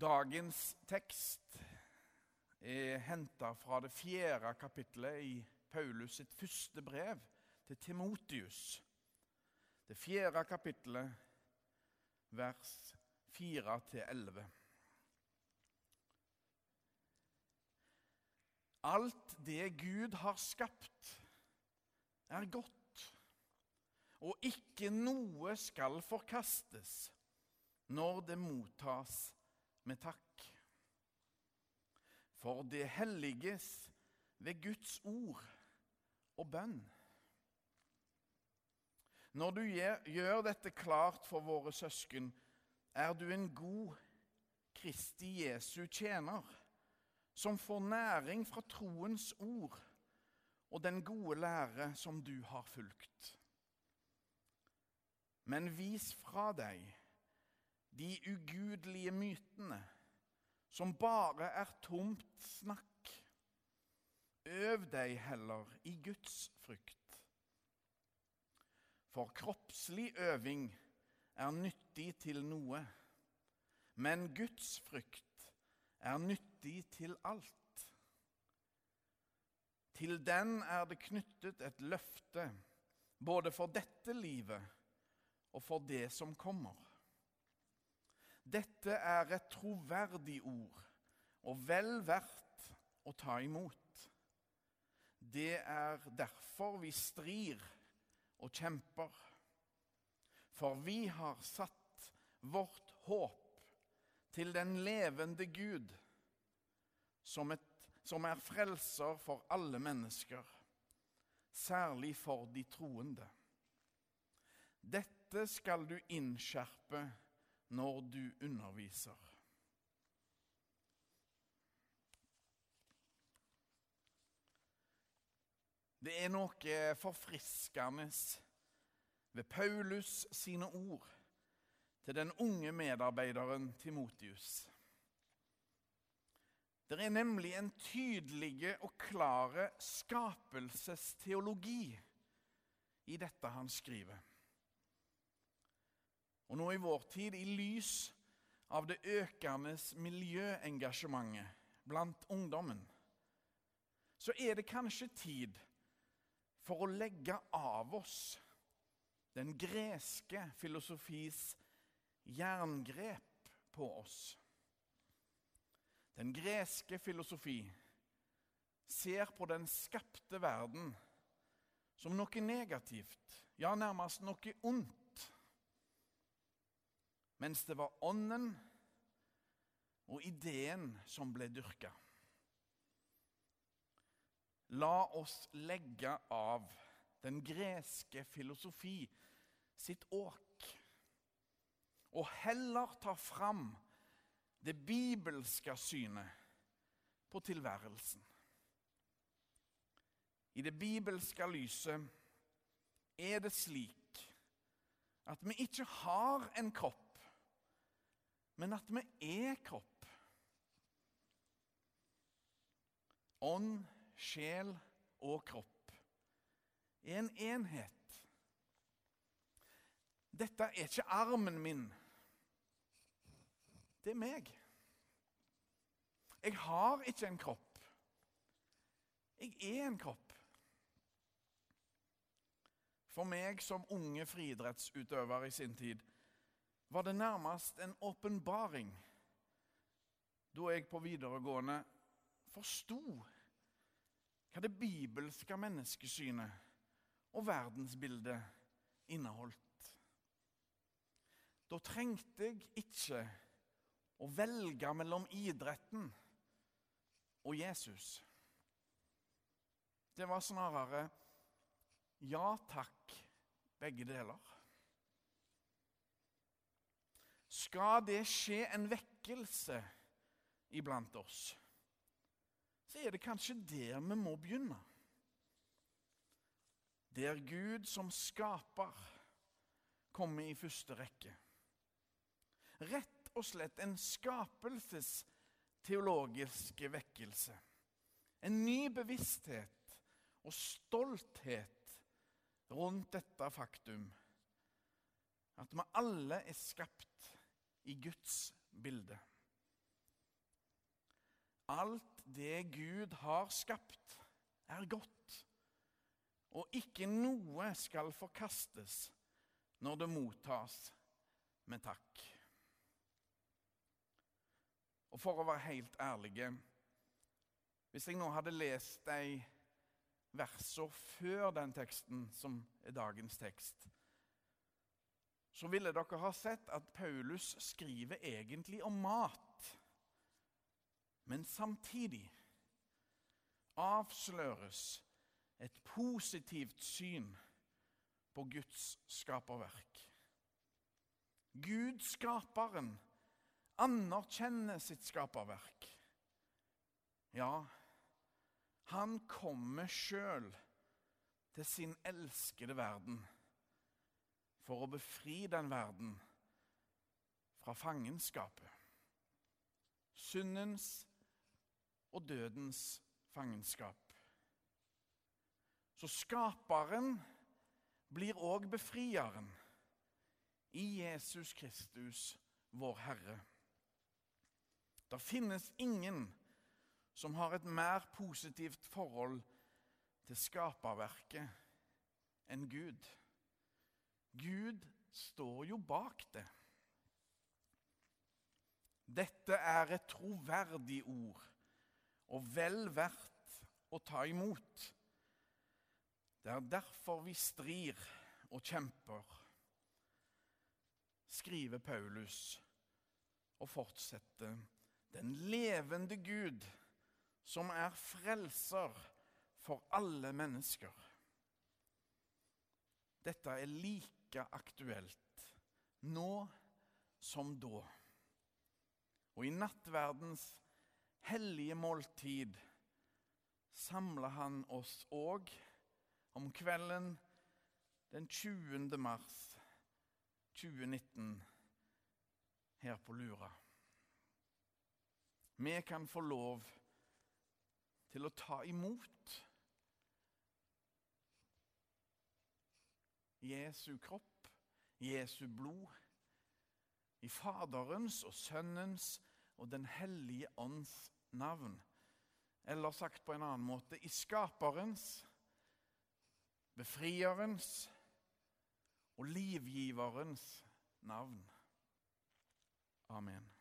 Dagens tekst er henta fra det fjerde kapittelet i Paulus sitt første brev til Timotius. Det fjerde kapittelet, vers 4-11. Alt det Gud har skapt, er godt, og ikke noe skal forkastes når det mottas med takk. For det helliges ved Guds ord og bønn. Når du gjør dette klart for våre søsken, er du en god Kristi Jesu tjener, som får næring fra troens ord og den gode lære som du har fulgt. Men vis fra deg de ugudelige mytene, som bare er tomt snakk. Øv deg heller i Guds frykt. For kroppslig øving er nyttig til noe, men Guds frykt er nyttig til alt. Til den er det knyttet et løfte, både for dette livet og for det som kommer. Dette er et troverdig ord og vel verdt å ta imot. Det er derfor vi strir og kjemper. For vi har satt vårt håp til den levende Gud, som, et, som er frelser for alle mennesker, særlig for de troende. Dette skal du innskjerpe når du underviser. Det er noe forfriskende ved Paulus sine ord til den unge medarbeideren Timotius. Det er nemlig en tydelig og klare skapelsesteologi i dette han skriver. Og nå i vår tid, i lys av det økende miljøengasjementet blant ungdommen, så er det kanskje tid for å legge av oss den greske filosofis jerngrep på oss. Den greske filosofi ser på den skapte verden som noe negativt, ja, nærmest noe ondt mens det var ånden og ideen som ble dyrka. La oss legge av den greske filosofi sitt åk, og heller ta fram det bibelske synet på tilværelsen. I det bibelske lyset er det slik at vi ikke har en kropp men at vi er kropp. Ånd, sjel og kropp er en enhet. Dette er ikke armen min. Det er meg. Jeg har ikke en kropp. Jeg er en kropp. For meg som unge friidrettsutøver i sin tid var det nærmest en åpenbaring da jeg på videregående forsto hva det bibelske menneskesynet og verdensbildet inneholdt. Da trengte jeg ikke å velge mellom idretten og Jesus. Det var snarere ja takk, begge deler. Skal det skje en vekkelse iblant oss, så er det kanskje der vi må begynne. Der Gud som skaper kommer i første rekke. Rett og slett en skapelsesteologisk vekkelse. En ny bevissthet og stolthet rundt dette faktum at vi alle er skapt i Guds bilde. alt det Gud har skapt, er godt, og ikke noe skal forkastes når det mottas med takk. Og for å være helt ærlige Hvis jeg nå hadde lest de versene før den teksten som er dagens tekst, så ville dere ha sett at Paulus skriver egentlig om mat. Men samtidig avsløres et positivt syn på Guds skaperverk. Gud, skaperen, anerkjenner sitt skaperverk. Ja, han kommer sjøl til sin elskede verden for å befri den verden fra fangenskapet. Syndens og dødens fangenskap. Så skaperen blir òg befrieren i Jesus Kristus, vår Herre. Det finnes ingen som har et mer positivt forhold til skaperverket enn Gud. Gud står jo bak det. Dette er et troverdig ord og vel verdt å ta imot. Det er derfor vi strir og kjemper, skriver Paulus og fortsetter. Den levende Gud, som er frelser for alle mennesker. Dette er like aktuelt nå som da. Og i nattverdens hellige måltid samler han oss òg om kvelden den 20. mars 2019 her på Lura. Vi kan få lov til å ta imot Jesu kropp, Jesu blod, i Faderens og Sønnens og Den hellige ånds navn. Eller sagt på en annen måte i Skaperens, Befrierens og Livgiverens navn. Amen.